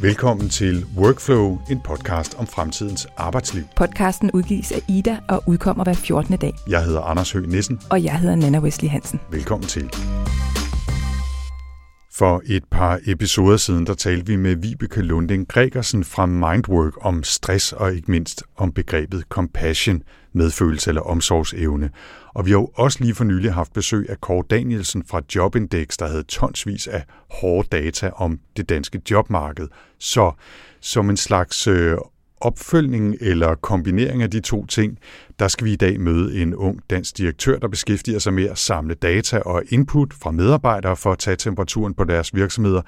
Velkommen til Workflow, en podcast om fremtidens arbejdsliv. Podcasten udgives af Ida og udkommer hver 14. dag. Jeg hedder Anders Høgh Nissen. Og jeg hedder Nana Wesley Hansen. Velkommen til. For et par episoder siden, der talte vi med Vibeke Lunding Gregersen fra Mindwork om stress og ikke mindst om begrebet compassion, medfølelse eller omsorgsevne. Og vi har jo også lige for nylig haft besøg af Kåre Danielsen fra Jobindex, der havde tonsvis af hårde data om det danske jobmarked. Så som en slags øh, opfølgning eller kombinering af de to ting, der skal vi i dag møde en ung dansk direktør, der beskæftiger sig med at samle data og input fra medarbejdere for at tage temperaturen på deres virksomheder,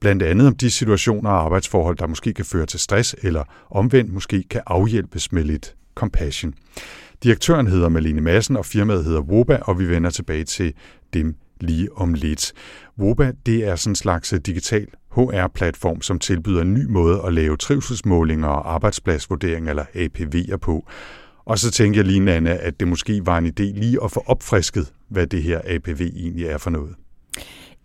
blandt andet om de situationer og arbejdsforhold, der måske kan føre til stress eller omvendt måske kan afhjælpes med lidt compassion. Direktøren hedder Malene Madsen, og firmaet hedder Woba, og vi vender tilbage til dem lige om lidt. Woba, det er sådan en slags øh, digital HR-platform, som tilbyder en ny måde at lave trivselsmålinger og arbejdspladsvurderinger eller APV'er på. Og så tænkte jeg lige, Nana, at det måske var en idé lige at få opfrisket, hvad det her APV egentlig er for noget.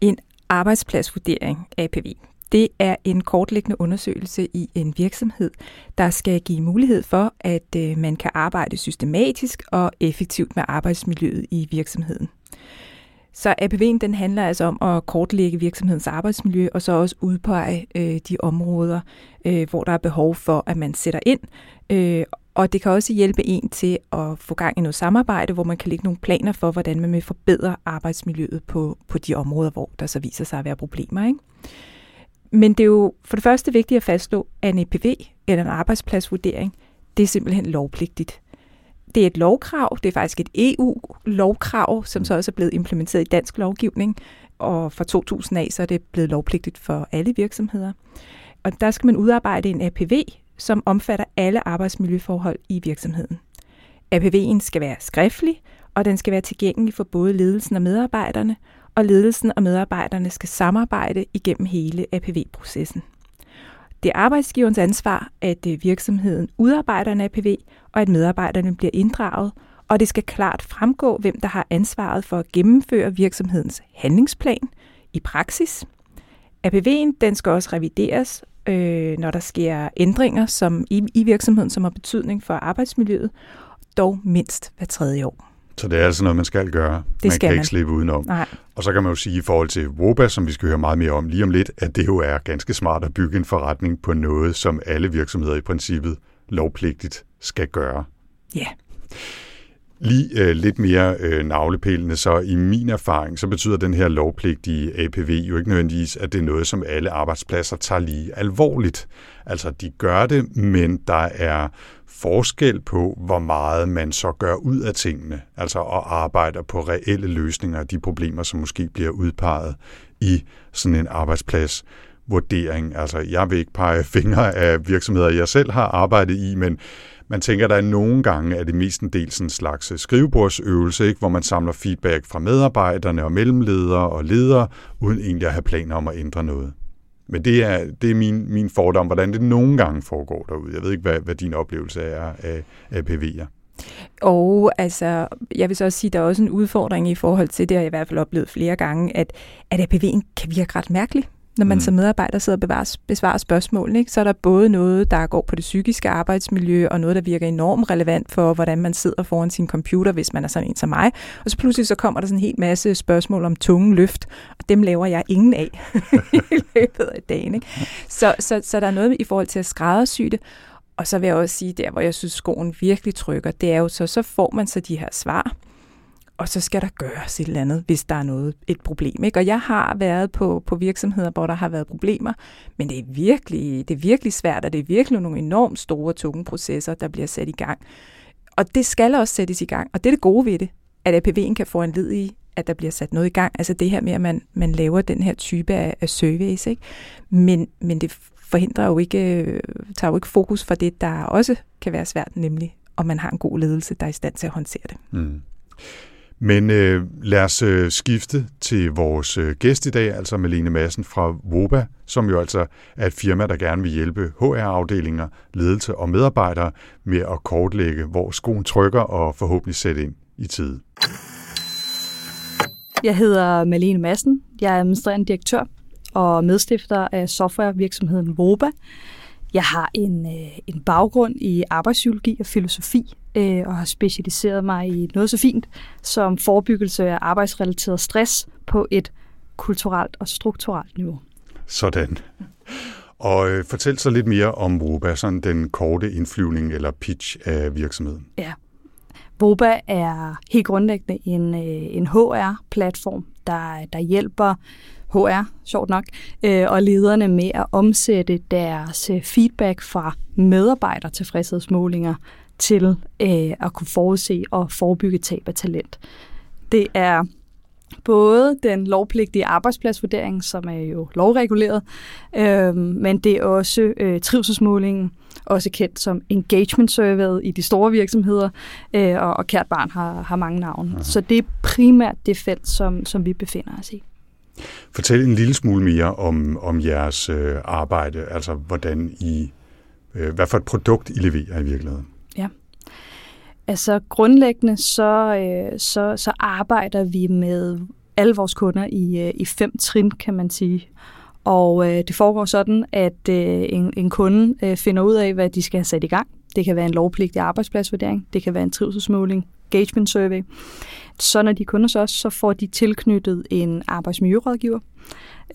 En arbejdspladsvurdering, APV, det er en kortlæggende undersøgelse i en virksomhed, der skal give mulighed for, at øh, man kan arbejde systematisk og effektivt med arbejdsmiljøet i virksomheden. Så APV'en den handler altså om at kortlægge virksomhedens arbejdsmiljø, og så også udpege øh, de områder, øh, hvor der er behov for, at man sætter ind. Øh, og det kan også hjælpe en til at få gang i noget samarbejde, hvor man kan lægge nogle planer for, hvordan man vil forbedre arbejdsmiljøet på, på de områder, hvor der så viser sig at være problemer. Ikke? Men det er jo for det første vigtigt at fastslå, at en EPV eller en arbejdspladsvurdering, det er simpelthen lovpligtigt. Det er et lovkrav, det er faktisk et EU-lovkrav, som så også er blevet implementeret i dansk lovgivning, og fra 2000 af så er det blevet lovpligtigt for alle virksomheder. Og der skal man udarbejde en APV, som omfatter alle arbejdsmiljøforhold i virksomheden. APV'en skal være skriftlig, og den skal være tilgængelig for både ledelsen og medarbejderne, og ledelsen og medarbejderne skal samarbejde igennem hele APV-processen. Det er arbejdsgiverens ansvar, at øh, virksomheden udarbejder en APV, og at medarbejderne bliver inddraget, og det skal klart fremgå, hvem der har ansvaret for at gennemføre virksomhedens handlingsplan i praksis. APV'en den skal også revideres, øh, når der sker ændringer som i, i virksomheden, som har betydning for arbejdsmiljøet, dog mindst hver tredje år. Så det er altså noget, man skal gøre. Det man skal kan man. ikke slippe udenom. Nej. Og så kan man jo sige i forhold til WOBA, som vi skal høre meget mere om lige om lidt, at det jo er ganske smart at bygge en forretning på noget, som alle virksomheder i princippet lovpligtigt skal gøre. Ja. Yeah. Lige øh, lidt mere øh, navlepillende, så i min erfaring, så betyder den her lovpligtige APV jo ikke nødvendigvis, at det er noget, som alle arbejdspladser tager lige alvorligt. Altså, de gør det, men der er forskel på, hvor meget man så gør ud af tingene, altså og arbejder på reelle løsninger af de problemer, som måske bliver udpeget i sådan en arbejdsplads vurdering. Altså, jeg vil ikke pege fingre af virksomheder, jeg selv har arbejdet i, men man tænker, der er nogle gange, at det mest en del sådan en slags skrivebordsøvelse, ikke? hvor man samler feedback fra medarbejderne og mellemledere og ledere, uden egentlig at have planer om at ændre noget. Men det er, det er min, min fordom, hvordan det nogle gange foregår derude. Jeg ved ikke, hvad, hvad din oplevelse er af, af PV'er. Og altså, jeg vil så også sige, at der er også en udfordring i forhold til, det har jeg i hvert fald oplevet flere gange, at, at APV'en kan virke ret mærkelig når man mm. som medarbejder sidder og bevarer, besvarer spørgsmål, ikke? så er der både noget, der går på det psykiske arbejdsmiljø, og noget, der virker enormt relevant for, hvordan man sidder foran sin computer, hvis man er sådan en som mig. Og så pludselig så kommer der sådan en hel masse spørgsmål om tunge løft, og dem laver jeg ingen af i løbet af dagen. Ikke? Så, så, så der er noget i forhold til at skræddersy det, og så vil jeg også sige, der hvor jeg synes, skoen virkelig trykker, det er jo så, så får man så de her svar, og så skal der gøres et eller andet, hvis der er noget, et problem. Ikke? Og jeg har været på, på virksomheder, hvor der har været problemer, men det er, virkelig, det er virkelig svært, og det er virkelig nogle enormt store, tunge processer, der bliver sat i gang. Og det skal også sættes i gang, og det er det gode ved det, at APV'en kan få en led i, at der bliver sat noget i gang. Altså det her med, at man, man laver den her type af, af surveys. Ikke? Men, men det forhindrer jo ikke, tager jo ikke fokus for det, der også kan være svært, nemlig om man har en god ledelse, der er i stand til at håndtere det. Mm. Men øh, lad os øh, skifte til vores øh, gæst i dag, altså Malene Madsen fra Woba, som jo altså er et firma, der gerne vil hjælpe HR-afdelinger, ledelse og medarbejdere med at kortlægge, hvor skoen trykker og forhåbentlig sætte ind i tid. Jeg hedder Malene Madsen. Jeg er administrerende direktør og medstifter af softwarevirksomheden Voba. Jeg har en, øh, en baggrund i arbejdspsykologi og filosofi, øh, og har specialiseret mig i noget så fint som forebyggelse af arbejdsrelateret stress på et kulturelt og strukturelt niveau. Sådan. Og øh, fortæl så lidt mere om Voba, sådan den korte indflyvning eller pitch af virksomheden. Ja. Voba er helt grundlæggende en, øh, en HR-platform, der, der hjælper HR, sjovt nok, øh, og lederne med at omsætte deres øh, feedback fra medarbejdertilfredshedsmålinger til øh, at kunne forudse og forebygge tab af talent. Det er både den lovpligtige arbejdspladsvurdering, som er jo lovreguleret, øh, men det er også øh, trivselsmålingen, også kendt som engagement survey i de store virksomheder, øh, og, og kært barn har, har mange navne. Aha. Så det er primært det felt, som, som vi befinder os i. Fortæl en lille smule mere om, om jeres øh, arbejde, altså hvordan I, øh, hvad for et produkt I leverer i virkeligheden. Ja. Altså grundlæggende så, øh, så, så arbejder vi med alle vores kunder i, øh, i fem trin, kan man sige. Og øh, det foregår sådan, at øh, en, en kunde øh, finder ud af, hvad de skal have sat i gang. Det kan være en lovpligtig arbejdspladsvurdering, det kan være en trivselsmåling, engagement survey. Så når de kunder så også, så får de tilknyttet en arbejdsmiljørådgiver,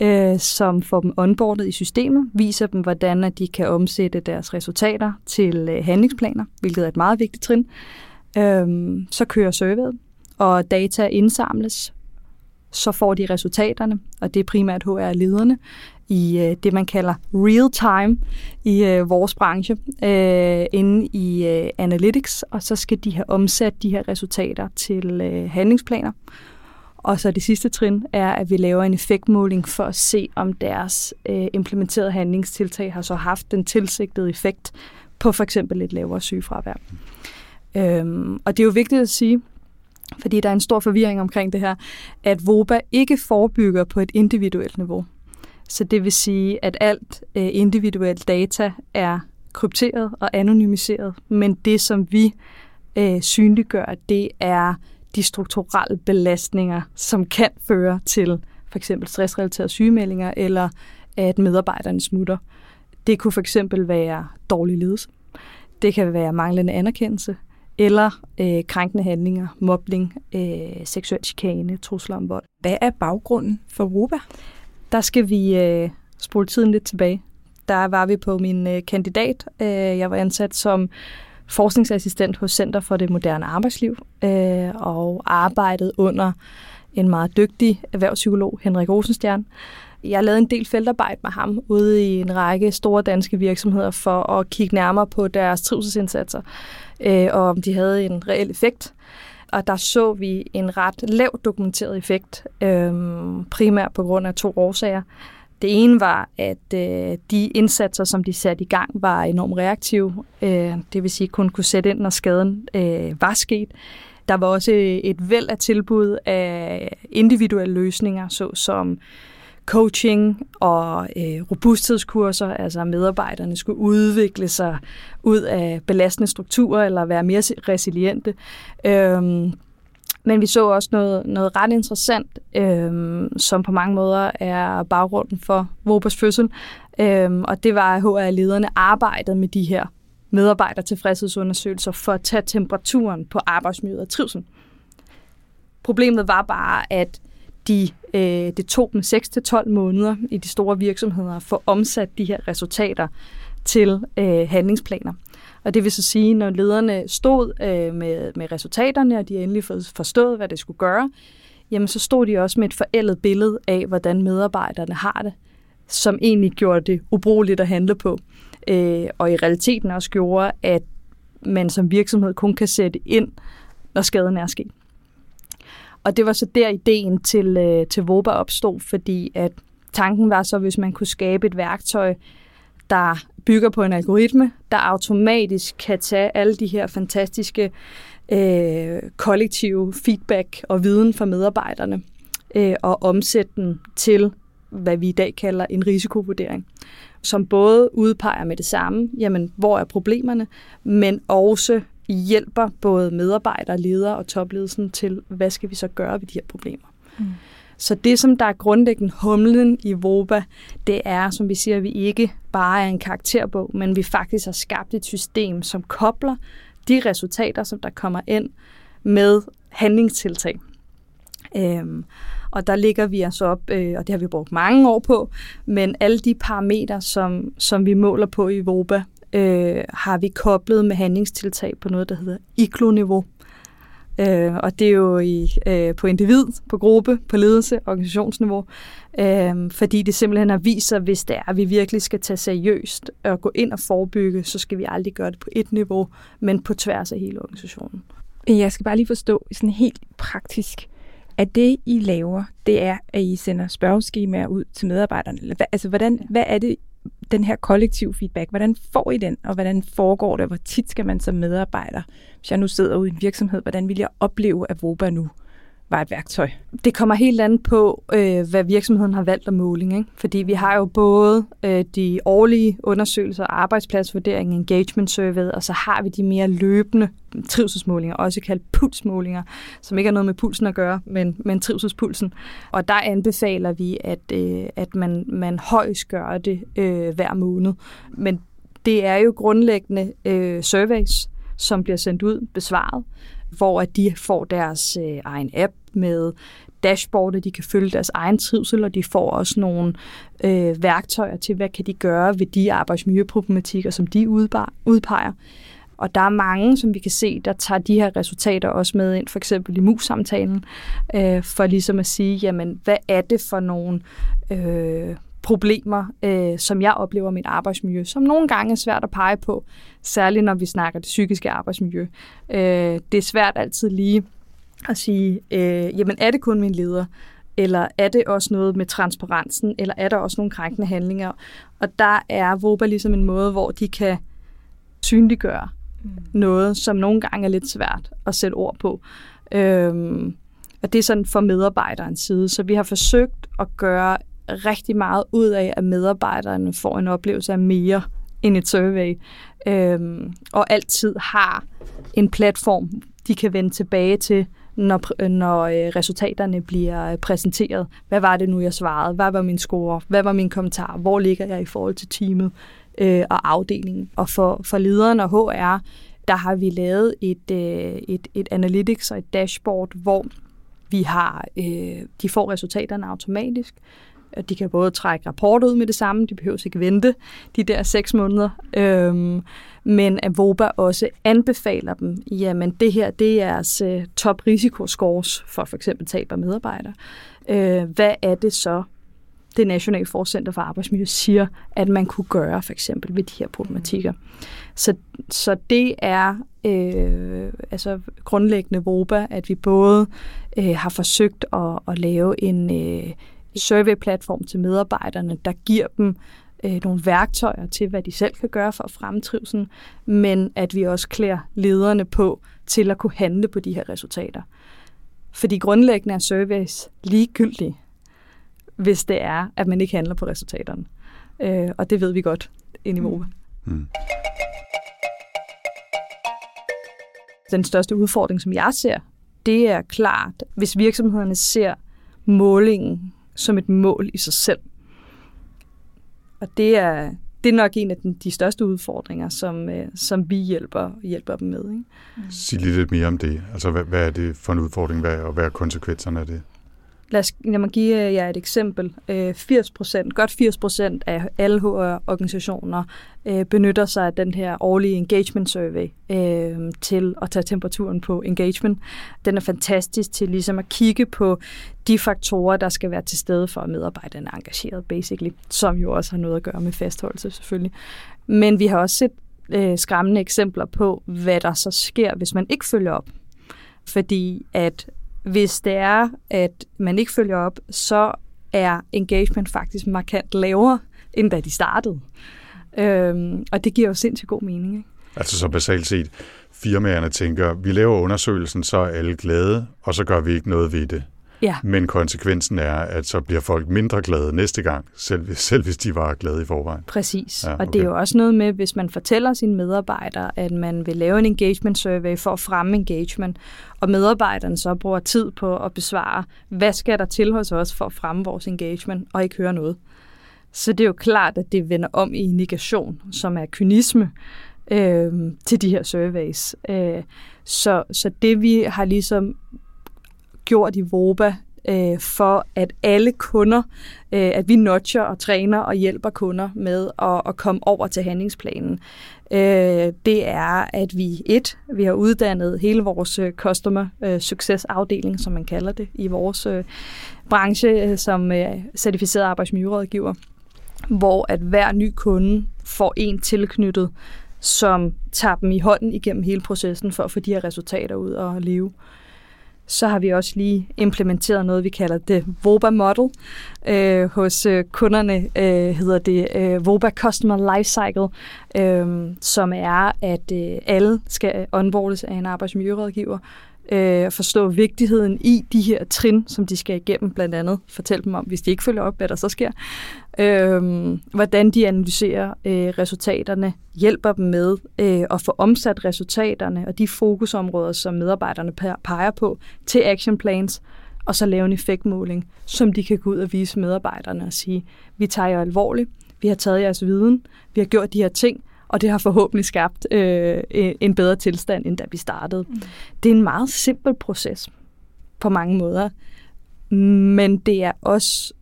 øh, som får dem onboardet i systemet, viser dem, hvordan at de kan omsætte deres resultater til øh, handlingsplaner, hvilket er et meget vigtigt trin. Øh, så kører surveyet, og data indsamles, så får de resultaterne, og det er primært HR-lederne, i øh, det, man kalder real time i øh, vores branche, øh, inde i øh, analytics, og så skal de have omsat de her resultater til øh, handlingsplaner. Og så det sidste trin er, at vi laver en effektmåling for at se, om deres øh, implementerede handlingstiltag har så haft den tilsigtede effekt på for eksempel et lavere sygefravær. Øhm, og det er jo vigtigt at sige, fordi der er en stor forvirring omkring det her, at VOBA ikke forebygger på et individuelt niveau. Så det vil sige, at alt øh, individuelt data er krypteret og anonymiseret, men det, som vi øh, synliggør, det er de strukturelle belastninger, som kan føre til for eksempel stressrelaterede sygemeldinger, eller at medarbejderne smutter. Det kunne for eksempel være dårlig ledelse. Det kan være manglende anerkendelse, eller øh, krænkende handlinger, mobning, øh, seksuel chikane, trusler om vold. Hvad er baggrunden for RUBA? Der skal vi øh, spole tiden lidt tilbage. Der var vi på min øh, kandidat. Øh, jeg var ansat som forskningsassistent hos Center for det Moderne Arbejdsliv øh, og arbejdede under en meget dygtig erhvervspsykolog, Henrik Rosenstjern. Jeg lavede en del feltarbejde med ham ude i en række store danske virksomheder for at kigge nærmere på deres trivselsindsatser øh, og om de havde en reel effekt. Og der så vi en ret lav dokumenteret effekt, øh, primært på grund af to årsager. Det ene var, at øh, de indsatser, som de satte i gang, var enormt reaktive. Øh, det vil sige, kun kunne sætte ind, når skaden øh, var sket. Der var også et væld af tilbud af individuelle løsninger, såsom coaching og øh, robusthedskurser, altså medarbejderne skulle udvikle sig ud af belastende strukturer eller være mere resiliente. Øhm, men vi så også noget, noget ret interessant, øhm, som på mange måder er baggrunden for Vobers fødsel, øhm, og det var, at HR-lederne arbejdede med de her medarbejdertilfredshedsundersøgelser for at tage temperaturen på arbejdsmiljøet og trivsel. Problemet var bare, at de, øh, det tog dem 6-12 måneder i de store virksomheder at få omsat de her resultater til øh, handlingsplaner. Og det vil så sige, når lederne stod øh, med, med resultaterne, og de endelig forstod, hvad det skulle gøre, jamen så stod de også med et forældet billede af, hvordan medarbejderne har det, som egentlig gjorde det ubrugeligt at handle på. Øh, og i realiteten også gjorde, at man som virksomhed kun kan sætte ind, når skaden er sket. Og det var så der ideen til, øh, til Voba opstod, fordi at tanken var så, hvis man kunne skabe et værktøj, der bygger på en algoritme, der automatisk kan tage alle de her fantastiske øh, kollektive feedback og viden fra medarbejderne øh, og omsætte den til, hvad vi i dag kalder en risikovurdering, som både udpeger med det samme, jamen, hvor er problemerne, men også hjælper både medarbejdere, ledere og topledelsen til, hvad skal vi så gøre ved de her problemer. Mm. Så det, som der er grundlæggende humlen i VOBA, det er, som vi siger, at vi ikke bare er en karakterbog, men vi faktisk har skabt et system, som kobler de resultater, som der kommer ind med handlingstiltag. Øhm, og der ligger vi altså op, øh, og det har vi brugt mange år på, men alle de parametre, som, som vi måler på i VOBA, øh, har vi koblet med handlingstiltag på noget, der hedder ICLO-niveau. Øh, og det er jo i, øh, på individ, på gruppe, på ledelse, organisationsniveau, øh, fordi det simpelthen har vist sig, hvis det er, at vi virkelig skal tage seriøst og gå ind og forebygge, så skal vi aldrig gøre det på et niveau, men på tværs af hele organisationen. Jeg skal bare lige forstå sådan helt praktisk, at det, I laver, det er, at I sender spørgeskemaer ud til medarbejderne. Altså, hvordan, hvad er det, den her kollektiv feedback, hvordan får I den, og hvordan foregår det, hvor tit skal man som medarbejder, hvis jeg nu sidder ude i en virksomhed, hvordan vil jeg opleve, at nu? Var et værktøj? Det kommer helt an på, øh, hvad virksomheden har valgt af måling. Ikke? Fordi vi har jo både øh, de årlige undersøgelser, arbejdspladsvurdering, engagement survey, og så har vi de mere løbende trivselsmålinger, også kaldt pulsmålinger, som ikke har noget med pulsen at gøre, men, men trivselspulsen. Og der anbefaler vi, at, øh, at man, man højst gør det øh, hver måned. Men det er jo grundlæggende øh, surveys, som bliver sendt ud, besvaret, hvor at de får deres øh, egen app med dashboardet, de kan følge deres egen trivsel, og de får også nogle øh, værktøjer til, hvad kan de gøre ved de arbejdsmiljøproblematikker, som de udpeger. Og der er mange, som vi kan se, der tager de her resultater også med ind, for eksempel i mus-samtalen, øh, for ligesom at sige, jamen, hvad er det for nogle øh, problemer, øh, som jeg oplever i mit arbejdsmiljø, som nogle gange er svært at pege på, særligt når vi snakker det psykiske arbejdsmiljø. Øh, det er svært altid lige at sige, øh, jamen er det kun min leder, eller er det også noget med transparensen, eller er der også nogle krænkende handlinger? Og der er VOBA ligesom en måde, hvor de kan synliggøre mm. noget, som nogle gange er lidt svært at sætte ord på. Øhm, og det er sådan for medarbejderens side. Så vi har forsøgt at gøre rigtig meget ud af, at medarbejderne får en oplevelse af mere end et survey, øhm, og altid har en platform, de kan vende tilbage til, når, når øh, resultaterne bliver præsenteret. Hvad var det nu, jeg svarede? Hvad var min score? Hvad var min kommentar? Hvor ligger jeg i forhold til teamet øh, og afdelingen? Og for, for lederen og HR, der har vi lavet et, øh, et, et analytics og et dashboard, hvor vi har, øh, de får resultaterne automatisk. De kan både trække rapport ud med det samme, de behøver ikke vente de der seks måneder, øhm, men at VOBA også anbefaler dem, jamen det her, det er jeres øh, top risikoscores for for eksempel tab af medarbejdere. Øh, hvad er det så, det Nationale Forcenter for Arbejdsmiljø siger, at man kunne gøre for eksempel ved de her problematikker. Så, så det er øh, altså grundlæggende VOBA, at vi både øh, har forsøgt at, at lave en, øh, survey-platform til medarbejderne, der giver dem øh, nogle værktøjer til, hvad de selv kan gøre for at fremme men at vi også klæder lederne på til at kunne handle på de her resultater. Fordi grundlæggende er surveys ligegyldige, hvis det er, at man ikke handler på resultaterne. Øh, og det ved vi godt ind i MOVE. Mm. Den største udfordring, som jeg ser, det er klart, hvis virksomhederne ser målingen som et mål i sig selv. Og det er, det er nok en af den, de største udfordringer, som, øh, som vi hjælper, hjælper dem med. Ikke? Sig lige lidt mere om det. Altså, hvad, hvad er det for en udfordring, hvad, og hvad er konsekvenserne af det? Lad, os, lad mig give øh, jer et eksempel. Øh, 80%, godt 80 procent af alle HR-organisationer øh, benytter sig af den her årlige engagement survey øh, til at tage temperaturen på engagement. Den er fantastisk til ligesom at kigge på de faktorer, der skal være til stede for, at medarbejderne er engageret, basically, som jo også har noget at gøre med fastholdelse selvfølgelig. Men vi har også set øh, skræmmende eksempler på, hvad der så sker, hvis man ikke følger op. Fordi at hvis det er, at man ikke følger op, så er engagement faktisk markant lavere, end da de startede. Øhm, og det giver jo sindssygt god mening. Ikke? Altså så basalt set, firmaerne tænker, vi laver undersøgelsen, så er alle glade, og så gør vi ikke noget ved det. Ja. Men konsekvensen er, at så bliver folk mindre glade næste gang, selv, selv hvis de var glade i forvejen. Præcis. Ja, okay. Og det er jo også noget med, hvis man fortæller sine medarbejdere, at man vil lave en engagement survey for at fremme engagement, og medarbejderne så bruger tid på at besvare, hvad skal der til hos os for at fremme vores engagement, og ikke høre noget. Så det er jo klart, at det vender om i negation, som er kynisme øh, til de her surveys. Øh, så, så det vi har ligesom gjort i Voba øh, for, at alle kunder, øh, at vi notcher og træner og hjælper kunder med at, at komme over til handlingsplanen, øh, det er, at vi et, vi har uddannet hele vores øh, customer øh, success afdeling, som man kalder det, i vores øh, branche øh, som øh, certificeret arbejdsmiljørådgiver, hvor at hver ny kunde får en tilknyttet, som tager dem i hånden igennem hele processen for at få de her resultater ud og leve så har vi også lige implementeret noget, vi kalder det VOBA Model. Øh, hos øh, kunderne øh, hedder det øh, VOBA Customer Lifecycle, øh, som er, at øh, alle skal onboardes af en arbejdsmiljørådgiver, øh, forstå vigtigheden i de her trin, som de skal igennem, blandt andet fortælle dem om, hvis de ikke følger op, hvad der så sker, øh, hvordan de analyserer øh, resultaterne, hjælper dem med øh, at få omsat resultaterne og de fokusområder, som medarbejderne peger på, til action plans, og så lave en effektmåling, som de kan gå ud og vise medarbejderne og sige, vi tager jer alvorligt, vi har taget jeres viden, vi har gjort de her ting, og det har forhåbentlig skabt øh, en bedre tilstand, end da vi startede. Mm. Det er en meget simpel proces på mange måder, men det er også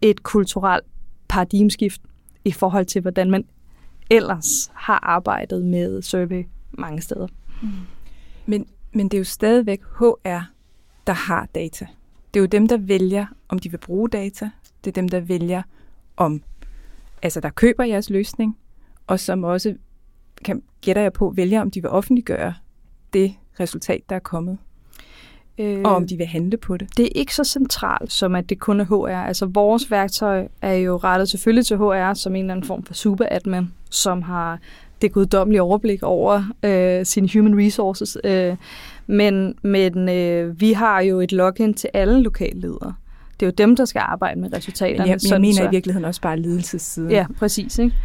et kulturelt paradigmeskift i forhold til, hvordan man ellers har arbejdet med survey mange steder. Mm. Men, men det er jo stadigvæk HR, der har data. Det er jo dem, der vælger, om de vil bruge data. Det er dem, der vælger, om altså der køber jeres løsning, og som også, kan, gætter jeg på, vælger, om de vil offentliggøre det resultat, der er kommet. Øh, og om de vil handle på det. Det er ikke så centralt, som at det kun er HR. Altså vores værktøj er jo rettet selvfølgelig til HR som en eller anden form for superadmin, som har det guddommelige overblik over øh, sine human resources. Øh, men men øh, vi har jo et login til alle lokalledere. Det er jo dem, der skal arbejde med resultaterne. Men jeg, jeg mener så, i virkeligheden også bare ledelsessiden. Ja, præcis. Ikke?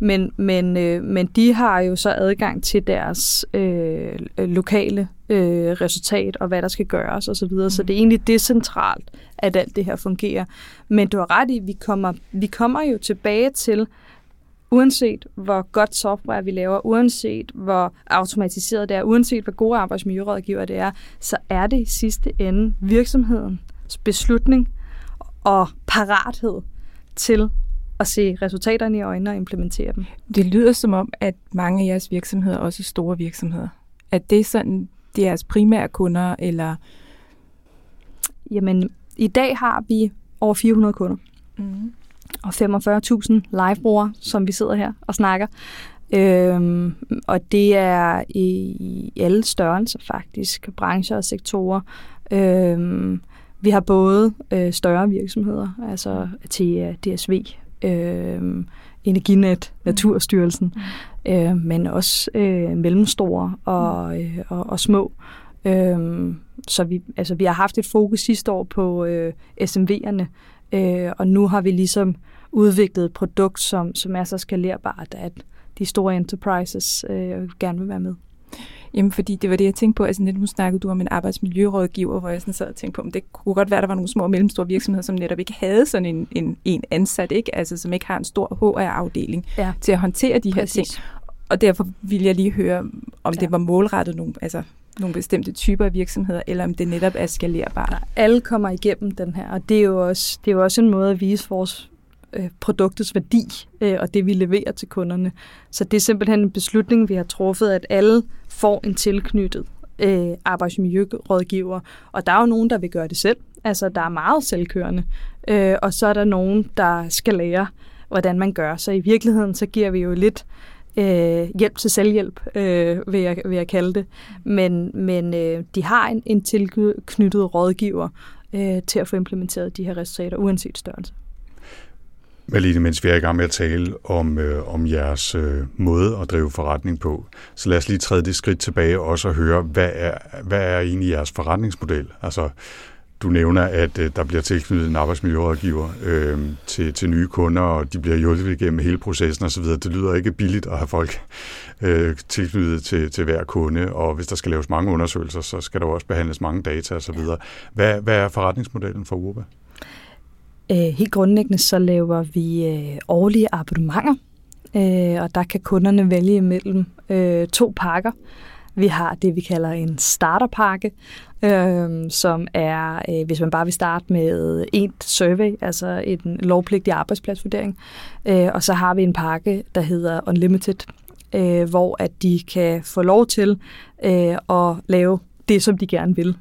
Men, men, øh, men de har jo så adgang til deres øh, lokale øh, resultat, og hvad der skal gøres osv. Så, videre. Mm. så det er egentlig decentralt, at alt det her fungerer. Men du har ret i, vi kommer, vi kommer jo tilbage til, uanset hvor godt software vi laver, uanset hvor automatiseret det er, uanset hvor gode arbejdsmiljørådgiver det er, så er det i sidste ende virksomhedens beslutning og parathed til at se resultaterne i øjnene og implementere dem. Det lyder som om, at mange af jeres virksomheder også er store virksomheder. At det er sådan, det er jeres primære kunder, eller? Jamen, i dag har vi over 400 kunder. Mm. Og 45.000 livebrugere, som vi sidder her og snakker. Øhm, og det er i alle størrelser faktisk, brancher og sektorer. Øhm, vi har både øh, større virksomheder, altså til DSV, øh, Energinet, Naturstyrelsen, mm. øh, men også øh, mellemstore og, øh, og, og små. Øh, så vi, altså, vi har haft et fokus sidste år på øh, SMV'erne, øh, og nu har vi ligesom udviklet et produkt, som, som er så skalerbart, at de store enterprises øh, gerne vil være med. Jamen, fordi det var det, jeg tænkte på. Altså, nu snakkede du om en arbejdsmiljørådgiver, hvor jeg sådan sad og tænkte på, om det kunne godt være, at der var nogle små og mellemstore virksomheder, som netop ikke havde sådan en, en, en ansat, ikke? Altså, som ikke har en stor HR-afdeling ja. til at håntere de her Præcis. ting. Og derfor vil jeg lige høre, om ja. det var målrettet nogle, altså, nogle bestemte typer af virksomheder, eller om det netop er skalerbart. Alle kommer igennem den her, og det er jo også, det er jo også en måde at vise vores øh, produktets værdi øh, og det, vi leverer til kunderne. Så det er simpelthen en beslutning, vi har truffet, at alle får en tilknyttet øh, arbejdsmiljørådgiver. Og der er jo nogen, der vil gøre det selv. Altså, der er meget selvkørende. Øh, og så er der nogen, der skal lære, hvordan man gør. Så i virkeligheden, så giver vi jo lidt øh, hjælp til selvhjælp, øh, vil, jeg, vil jeg kalde det. Men, men øh, de har en, en tilknyttet rådgiver øh, til at få implementeret de her resultater, uanset størrelse. Malene, mens vi er i gang med at tale om, øh, om jeres øh, måde at drive forretning på, så lad os lige træde det skridt tilbage og også høre, hvad er, hvad er egentlig jeres forretningsmodel? Altså, du nævner, at øh, der bliver tilknyttet en arbejdsmiljørådgiver øh, til, til nye kunder, og de bliver hjulpet igennem hele processen osv. Det lyder ikke billigt at have folk øh, tilknyttet til, til hver kunde, og hvis der skal laves mange undersøgelser, så skal der også behandles mange data osv. Hvad, hvad er forretningsmodellen for Urba? Øh, helt grundlæggende så laver vi øh, årlige abonnementer, øh, og der kan kunderne vælge mellem øh, to pakker. Vi har det, vi kalder en starterpakke, øh, som er, øh, hvis man bare vil starte med et survey, altså en lovpligtig arbejdspladsvurdering. Øh, og så har vi en pakke, der hedder Unlimited, øh, hvor at de kan få lov til øh, at lave det, som de gerne vil.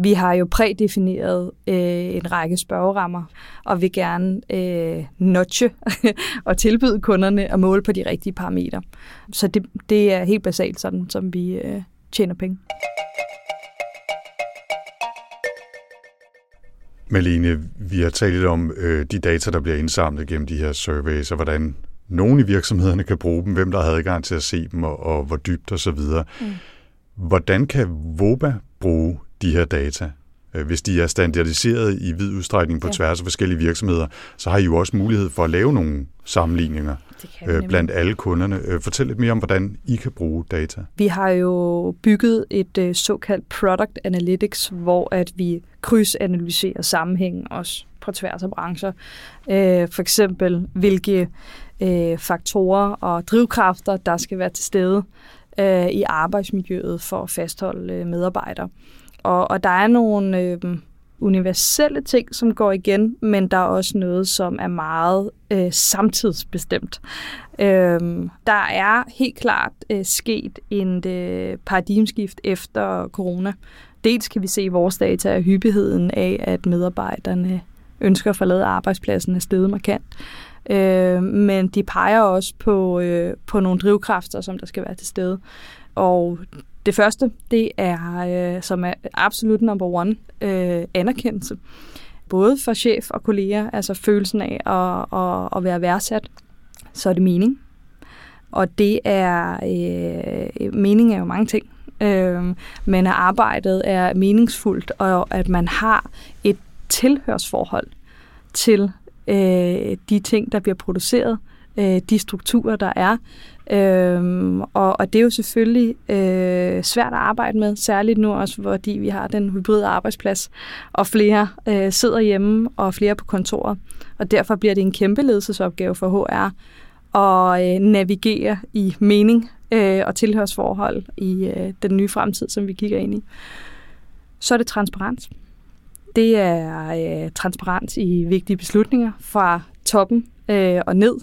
Vi har jo prædefineret øh, en række spørgerammer, og vil gerne øh, notche og tilbyde kunderne at måle på de rigtige parametre. Så det, det er helt basalt sådan, som vi øh, tjener penge. Malene, vi har talt lidt om øh, de data, der bliver indsamlet gennem de her surveys, og hvordan nogle i virksomhederne kan bruge dem, hvem der har adgang til at se dem, og, og hvor dybt osv. Mm. Hvordan kan VOBA bruge de her data? Øh, hvis de er standardiseret i vid udstrækning på ja. tværs af forskellige virksomheder, så har I jo også mulighed for at lave nogle sammenligninger øh, blandt alle kunderne. Øh, fortæl lidt mere om, hvordan I kan bruge data. Vi har jo bygget et såkaldt product analytics, hvor at vi krydsanalyserer sammenhængen også på tværs af brancher. For eksempel, hvilke faktorer og drivkræfter, der skal være til stede i arbejdsmiljøet for at fastholde medarbejdere. Og, og der er nogle øh, universelle ting, som går igen, men der er også noget, som er meget øh, samtidsbestemt. Øh, der er helt klart øh, sket en øh, paradigmskift efter corona. Dels kan vi se i vores data, at hyppigheden af, at medarbejderne ønsker at forlade arbejdspladsen er steget markant. Øh, men de peger også på, øh, på nogle drivkræfter, som der skal være til stede. Og det første, det er, øh, som er absolut number one, øh, anerkendelse. Både for chef og kolleger, altså følelsen af at, at, at være værdsat. Så er det mening. Og det er, øh, mening er jo mange ting. Øh, men at arbejdet er meningsfuldt, og at man har et tilhørsforhold til øh, de ting, der bliver produceret, øh, de strukturer, der er, Øhm, og, og det er jo selvfølgelig øh, svært at arbejde med, særligt nu også, fordi vi har den hybride arbejdsplads, og flere øh, sidder hjemme, og flere på kontoret. Og derfor bliver det en kæmpe ledelsesopgave for HR at øh, navigere i mening øh, og tilhørsforhold i øh, den nye fremtid, som vi kigger ind i. Så er det transparens. Det er øh, transparens i vigtige beslutninger fra toppen øh, og ned.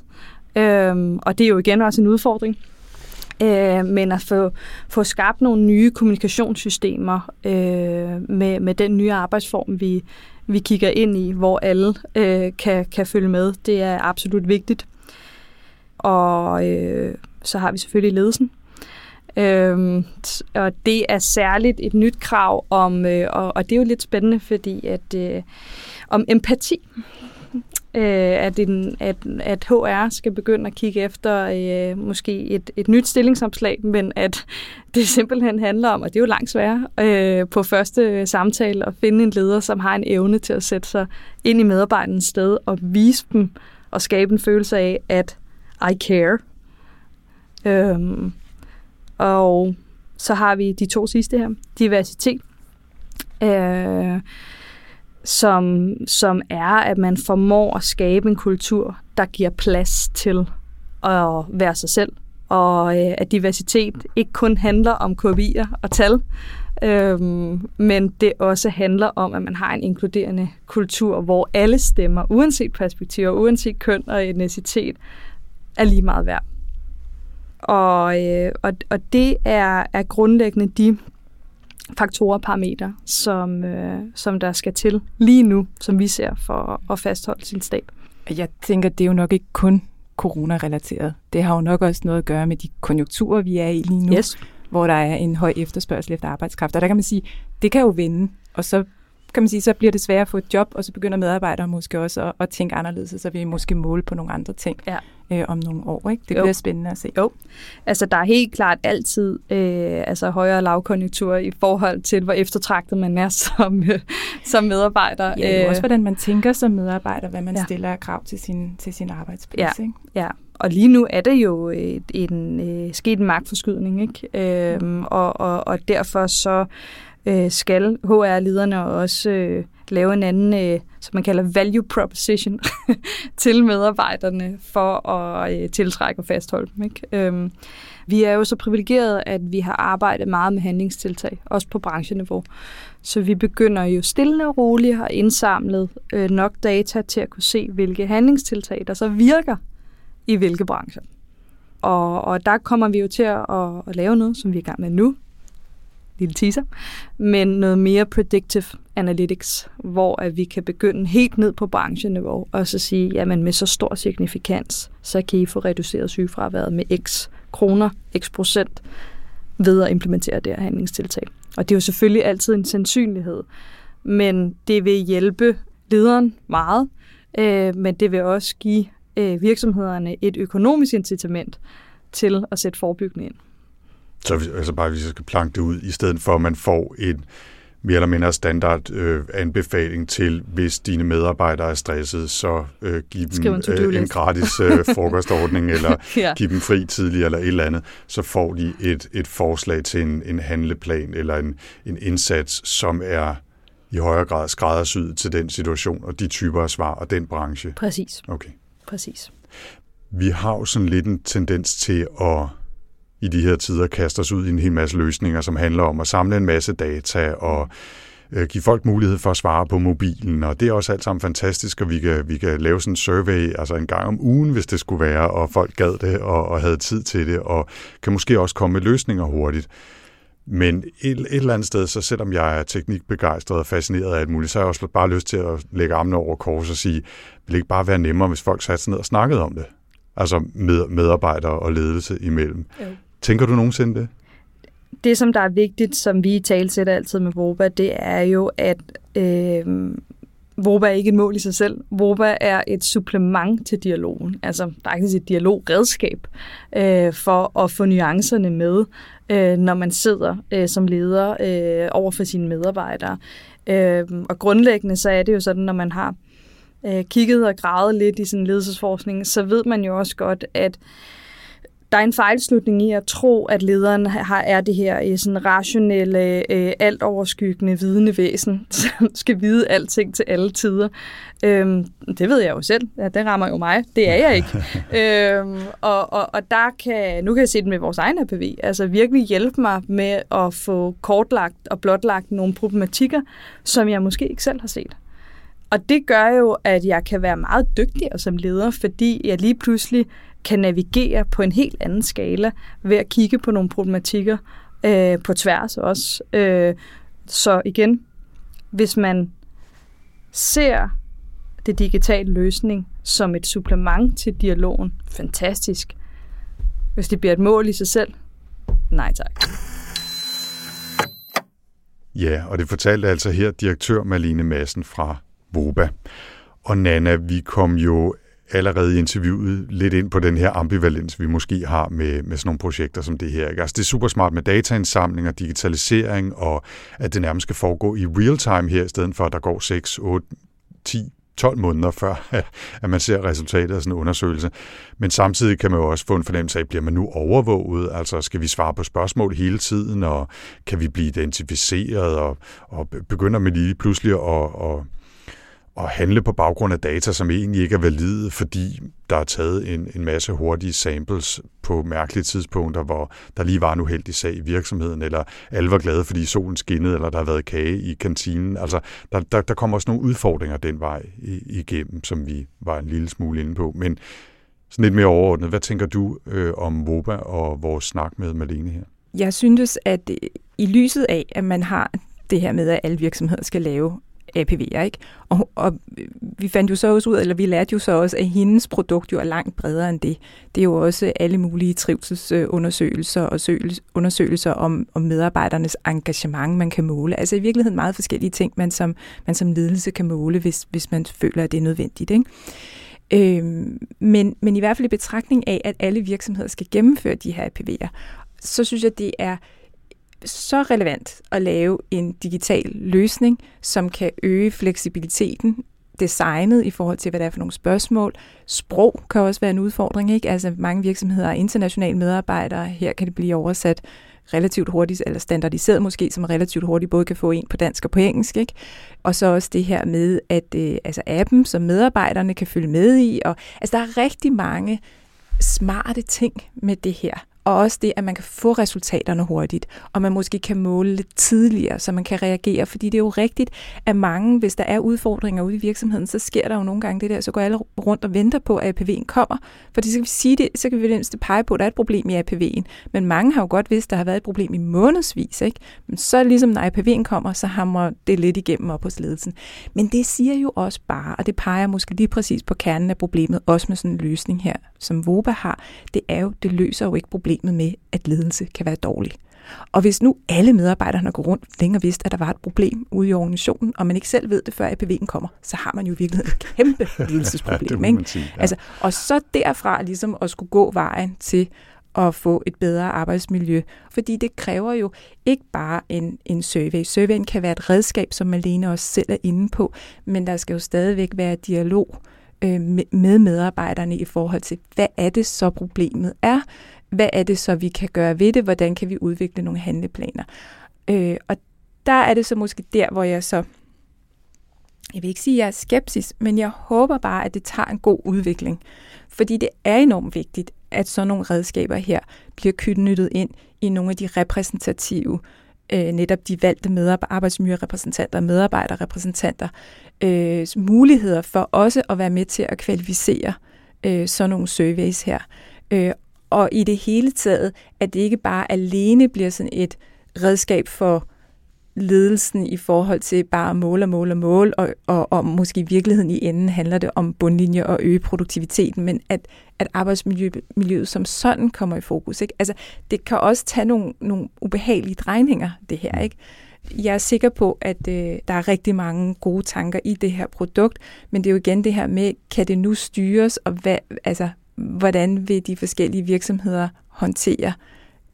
Øhm, og det er jo igen også en udfordring. Øh, men at få, få skabt nogle nye kommunikationssystemer øh, med, med den nye arbejdsform, vi, vi kigger ind i, hvor alle øh, kan, kan følge med, det er absolut vigtigt. Og øh, så har vi selvfølgelig ledelsen. Øhm, og det er særligt et nyt krav om, øh, og, og det er jo lidt spændende, fordi at øh, om empati øh, at, en, at, at HR skal begynde at kigge efter øh, måske et, et nyt stillingsopslag, men at det simpelthen handler om, og det er jo langt sværere øh, på første samtale, at finde en leder, som har en evne til at sætte sig ind i medarbejderens sted og vise dem og skabe en følelse af, at I care. Øhm, og så har vi de to sidste her. Diversitet. Øh, som, som er, at man formår at skabe en kultur, der giver plads til at være sig selv, og øh, at diversitet ikke kun handler om KPI'er og tal, øhm, men det også handler om, at man har en inkluderende kultur, hvor alle stemmer, uanset perspektiver, uanset køn og etnicitet, er lige meget værd. Og, øh, og, og det er, er grundlæggende de faktorer og parametre, som, øh, som der skal til lige nu, som vi ser for at fastholde sin stab. Jeg tænker, det er jo nok ikke kun corona-relateret. Det har jo nok også noget at gøre med de konjunkturer, vi er i lige nu, yes. hvor der er en høj efterspørgsel efter arbejdskraft. Og der kan man sige, det kan jo vende, og så kan man sige, så bliver det sværere at få et job, og så begynder medarbejdere måske også at, at tænke anderledes, så vi måske måle på nogle andre ting ja. øh, om nogle år. Ikke? Det jo. bliver spændende at se. Jo, altså der er helt klart altid øh, altså højere lavkonjunktur i forhold til, hvor eftertragtet man er som, øh, som medarbejder. Ja, er også, hvordan man tænker som medarbejder, hvad man ja. stiller af krav til sin, til sin arbejdsplads. Ja. Ikke? ja, og lige nu er det jo et, en, øh, sket en magtforskydning, ikke? Øhm, og, og, og derfor så øh, skal HR-lederne også øh, lave en anden, øh, som man kalder value proposition, til medarbejderne for at øh, tiltrække og fastholde dem. Ikke? Øhm, vi er jo så privilegerede, at vi har arbejdet meget med handlingstiltag, også på brancheniveau. Så vi begynder jo stille og roligt at indsamle indsamlet øh, nok data til at kunne se, hvilke handlingstiltag, der så virker i hvilke brancher. Og, og der kommer vi jo til at, at lave noget, som vi er i gang med nu, lille teaser, men noget mere predictive analytics, hvor at vi kan begynde helt ned på brancheniveau og så sige, jamen med så stor signifikans, så kan I få reduceret sygefraværet med x kroner, x procent ved at implementere det her handlingstiltag. Og det er jo selvfølgelig altid en sandsynlighed, men det vil hjælpe lederen meget, øh, men det vil også give øh, virksomhederne et økonomisk incitament til at sætte forebyggende ind. Så altså bare, hvis jeg skal planke det ud, i stedet for at man får en mere eller mindre standard øh, anbefaling til, hvis dine medarbejdere er stresset, så øh, giv dem en, øh, en gratis øh, frokostordning, eller ja. giv dem fri tidligere, eller et eller andet, så får de et, et forslag til en, en handleplan, eller en, en indsats, som er i højere grad skræddersyet til den situation, og de typer af svar, og den branche. Præcis. Okay. Præcis. Vi har jo sådan lidt en tendens til at i de her tider kaste os ud i en hel masse løsninger, som handler om at samle en masse data og øh, give folk mulighed for at svare på mobilen, og det er også alt sammen fantastisk, og vi kan, vi kan lave sådan en survey, altså en gang om ugen, hvis det skulle være, og folk gad det og, og havde tid til det, og kan måske også komme med løsninger hurtigt. Men et, et eller andet sted, så selvom jeg er teknikbegejstret og fascineret af alt muligt, så har jeg også bare lyst til at lægge armene over kors og sige, vil det ikke bare være nemmere, hvis folk satte sig ned og snakkede om det? Altså med, medarbejdere og ledelse imellem. Jo. Tænker du nogensinde det? Det, som der er vigtigt, som vi talsætter altid med VOBA, det er jo, at øh, VOBA er ikke et mål i sig selv. VOBA er et supplement til dialogen, altså faktisk et dialogredskab øh, for at få nuancerne med, øh, når man sidder øh, som leder øh, over for sine medarbejdere. Øh, og grundlæggende så er det jo sådan, når man har øh, kigget og gravet lidt i sin ledelsesforskning, så ved man jo også godt, at der er en fejlslutning i at tro, at lederen har, er det her i sådan rationelle, øh, alt overskyggende, vidende væsen, som skal vide alting til alle tider. Øhm, det ved jeg jo selv. Ja, det rammer jo mig. Det er jeg ikke. øhm, og, og, og der kan, nu kan jeg se det med vores egen APV, altså virkelig hjælpe mig med at få kortlagt og blotlagt nogle problematikker, som jeg måske ikke selv har set. Og det gør jo, at jeg kan være meget dygtigere som leder, fordi jeg lige pludselig kan navigere på en helt anden skala ved at kigge på nogle problematikker øh, på tværs også. Øh, så igen, hvis man ser det digitale løsning som et supplement til dialogen, fantastisk. Hvis det bliver et mål i sig selv, nej tak. Ja, og det fortalte altså her direktør Malene Madsen fra VOBA. Og Nana, vi kom jo allerede i interviewet lidt ind på den her ambivalens, vi måske har med, med sådan nogle projekter som det her. Ikke? Altså, det er super smart med dataindsamling og digitalisering, og at det nærmest skal foregå i real time her, i stedet for at der går 6, 8, 10, 12 måneder før, at man ser resultatet af sådan en undersøgelse. Men samtidig kan man jo også få en fornemmelse af, bliver man nu overvåget? Altså skal vi svare på spørgsmål hele tiden, og kan vi blive identificeret, og, og begynder man lige pludselig at, at at handle på baggrund af data, som egentlig ikke er valide, fordi der er taget en, en masse hurtige samples på mærkelige tidspunkter, hvor der lige var en uheldig sag i virksomheden, eller alle var glade, fordi solen skinnede, eller der har været kage i kantinen. Altså, der, der, der kommer også nogle udfordringer den vej igennem, som vi var en lille smule inde på. Men sådan lidt mere overordnet, hvad tænker du øh, om VOBA og vores snak med Malene her? Jeg synes, at i lyset af, at man har det her med, at alle virksomheder skal lave APV'er, ikke? Og, og vi fandt jo så også ud, eller vi lærte jo så også, at hendes produkt jo er langt bredere end det. Det er jo også alle mulige trivselsundersøgelser og undersøgelser om, om medarbejdernes engagement, man kan måle. Altså i virkeligheden meget forskellige ting, man som, man som ledelse kan måle, hvis, hvis man føler, at det er nødvendigt, ikke? Øhm, men, men i hvert fald i betragtning af, at alle virksomheder skal gennemføre de her APV'er, så synes jeg, det er så relevant at lave en digital løsning, som kan øge fleksibiliteten, designet i forhold til, hvad der er for nogle spørgsmål. Sprog kan også være en udfordring, ikke? Altså mange virksomheder er internationale medarbejdere. Her kan det blive oversat relativt hurtigt, eller standardiseret måske, som relativt hurtigt både kan få en på dansk og på engelsk. Ikke? Og så også det her med, at øh, altså appen, som medarbejderne kan følge med i. Og, altså der er rigtig mange smarte ting med det her. Og også det, at man kan få resultaterne hurtigt, og man måske kan måle lidt tidligere, så man kan reagere. Fordi det er jo rigtigt, at mange, hvis der er udfordringer ude i virksomheden, så sker der jo nogle gange det der, så går alle rundt og venter på, at APV'en kommer. Fordi så kan vi sige det, så kan vi det pege på, at der er et problem i APV'en. Men mange har jo godt vidst, at der har været et problem i månedsvis. Ikke? Men så ligesom når APV'en kommer, så hamrer det lidt igennem op hos ledelsen. Men det siger jo også bare, og det peger måske lige præcis på kernen af problemet, også med sådan en løsning her, som VOBA har, det er jo, det løser jo ikke problemet problemet med, at ledelse kan være dårlig. Og hvis nu alle medarbejderne går rundt længe og vidste, at der var et problem ude i organisationen, og man ikke selv ved det, før APV'en kommer, så har man jo virkelig et kæmpe ledelsesproblem. ja, ikke? Sige, ja. altså, og så derfra ligesom at skulle gå vejen til at få et bedre arbejdsmiljø. Fordi det kræver jo ikke bare en, en survey. Surveyen kan være et redskab, som Malene også selv er inde på, men der skal jo stadigvæk være dialog øh, med medarbejderne i forhold til, hvad er det så problemet er? Hvad er det så, vi kan gøre ved det? Hvordan kan vi udvikle nogle handleplaner? Øh, og der er det så måske der, hvor jeg så, jeg vil ikke sige, at jeg er skeptisk, men jeg håber bare, at det tager en god udvikling. Fordi det er enormt vigtigt, at sådan nogle redskaber her bliver knyttet ind i nogle af de repræsentative, øh, netop de valgte medarbejder, arbejdsmiljørepræsentanter og medarbejderrepræsentanter, øh, muligheder for også at være med til at kvalificere øh, sådan nogle surveys her. Øh, og i det hele taget, at det ikke bare alene bliver sådan et redskab for ledelsen i forhold til bare at måle og måle og måle, og, og, og måske i virkeligheden i enden handler det om bundlinje og øge produktiviteten, men at, at arbejdsmiljøet som sådan kommer i fokus. Ikke? Altså, det kan også tage nogle, nogle ubehagelige drejninger, det her. ikke. Jeg er sikker på, at øh, der er rigtig mange gode tanker i det her produkt, men det er jo igen det her med, kan det nu styres, og hvad, altså, hvordan vil de forskellige virksomheder håndtere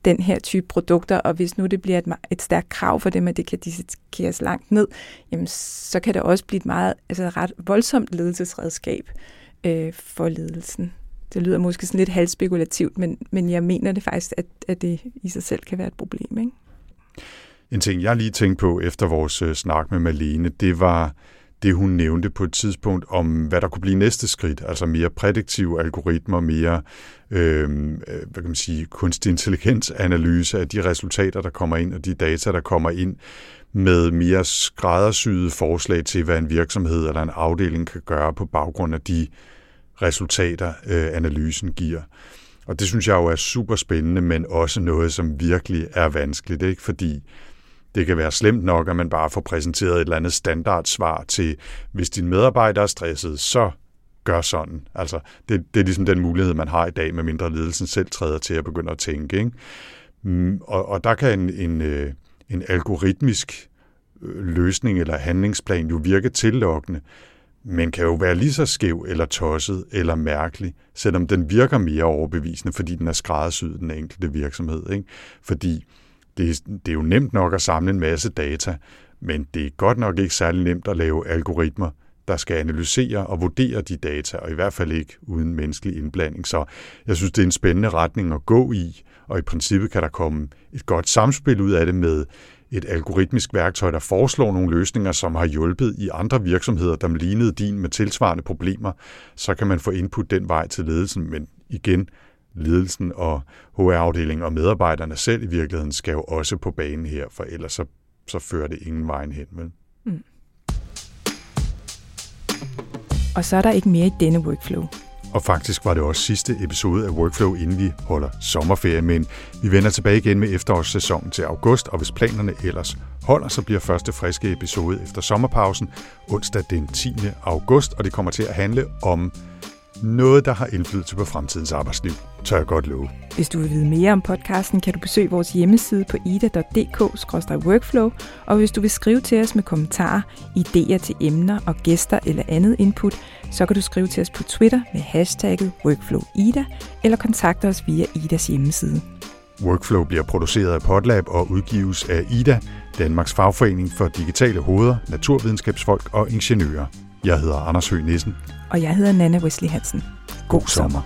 den her type produkter, og hvis nu det bliver et, et stærkt krav for dem, at det kan dissekeres langt ned, jamen, så kan det også blive et meget, altså et ret voldsomt ledelsesredskab øh, for ledelsen. Det lyder måske sådan lidt halvspekulativt, men, men jeg mener det faktisk, at, at det i sig selv kan være et problem. Ikke? En ting, jeg lige tænkte på efter vores øh, snak med Malene, det var det, hun nævnte på et tidspunkt om, hvad der kunne blive næste skridt, altså mere prædiktive algoritmer, mere øhm, øh, hvad kan man sige, kunstig intelligens analyse af de resultater, der kommer ind, og de data, der kommer ind, med mere skræddersyede forslag til, hvad en virksomhed eller en afdeling kan gøre på baggrund af de resultater, øh, analysen giver. Og det synes jeg jo er super spændende, men også noget, som virkelig er vanskeligt, ikke? fordi det kan være slemt nok, at man bare får præsenteret et eller andet standardsvar til, hvis din medarbejder er stresset, så gør sådan. Altså, det, det er ligesom den mulighed, man har i dag, med mindre ledelsen selv træder til at begynde at tænke. Ikke? Mm, og, og der kan en, en, øh, en algoritmisk øh, løsning eller handlingsplan jo virke tillokkende, men kan jo være lige så skæv eller tosset eller mærkelig, selvom den virker mere overbevisende, fordi den er skræddersyet den enkelte virksomhed. Ikke? Fordi det, det er jo nemt nok at samle en masse data, men det er godt nok ikke særlig nemt at lave algoritmer, der skal analysere og vurdere de data, og i hvert fald ikke uden menneskelig indblanding. Så jeg synes, det er en spændende retning at gå i, og i princippet kan der komme et godt samspil ud af det med et algoritmisk værktøj, der foreslår nogle løsninger, som har hjulpet i andre virksomheder, der lignede din med tilsvarende problemer, så kan man få input den vej til ledelsen, men igen, ledelsen og HR-afdelingen og medarbejderne selv i virkeligheden skal jo også på banen her, for ellers så, så fører det ingen vejen hen. Vel? Mm. Og så er der ikke mere i denne workflow. Og faktisk var det også sidste episode af Workflow, inden vi holder sommerferie, men vi vender tilbage igen med efterårssæsonen til august, og hvis planerne ellers holder, så bliver første friske episode efter sommerpausen onsdag den 10. august, og det kommer til at handle om noget, der har indflydelse på fremtidens arbejdsliv, tør jeg godt love. Hvis du vil vide mere om podcasten, kan du besøge vores hjemmeside på ida.dk-workflow, og hvis du vil skrive til os med kommentarer, idéer til emner og gæster eller andet input, så kan du skrive til os på Twitter med hashtagget WorkflowIda, eller kontakte os via Idas hjemmeside. Workflow bliver produceret af Podlab og udgives af IDA, Danmarks fagforening for digitale hoveder, naturvidenskabsfolk og ingeniører. Jeg hedder Anders Høgh Nissen. Og jeg hedder Nana Wesley Hansen. God sommer.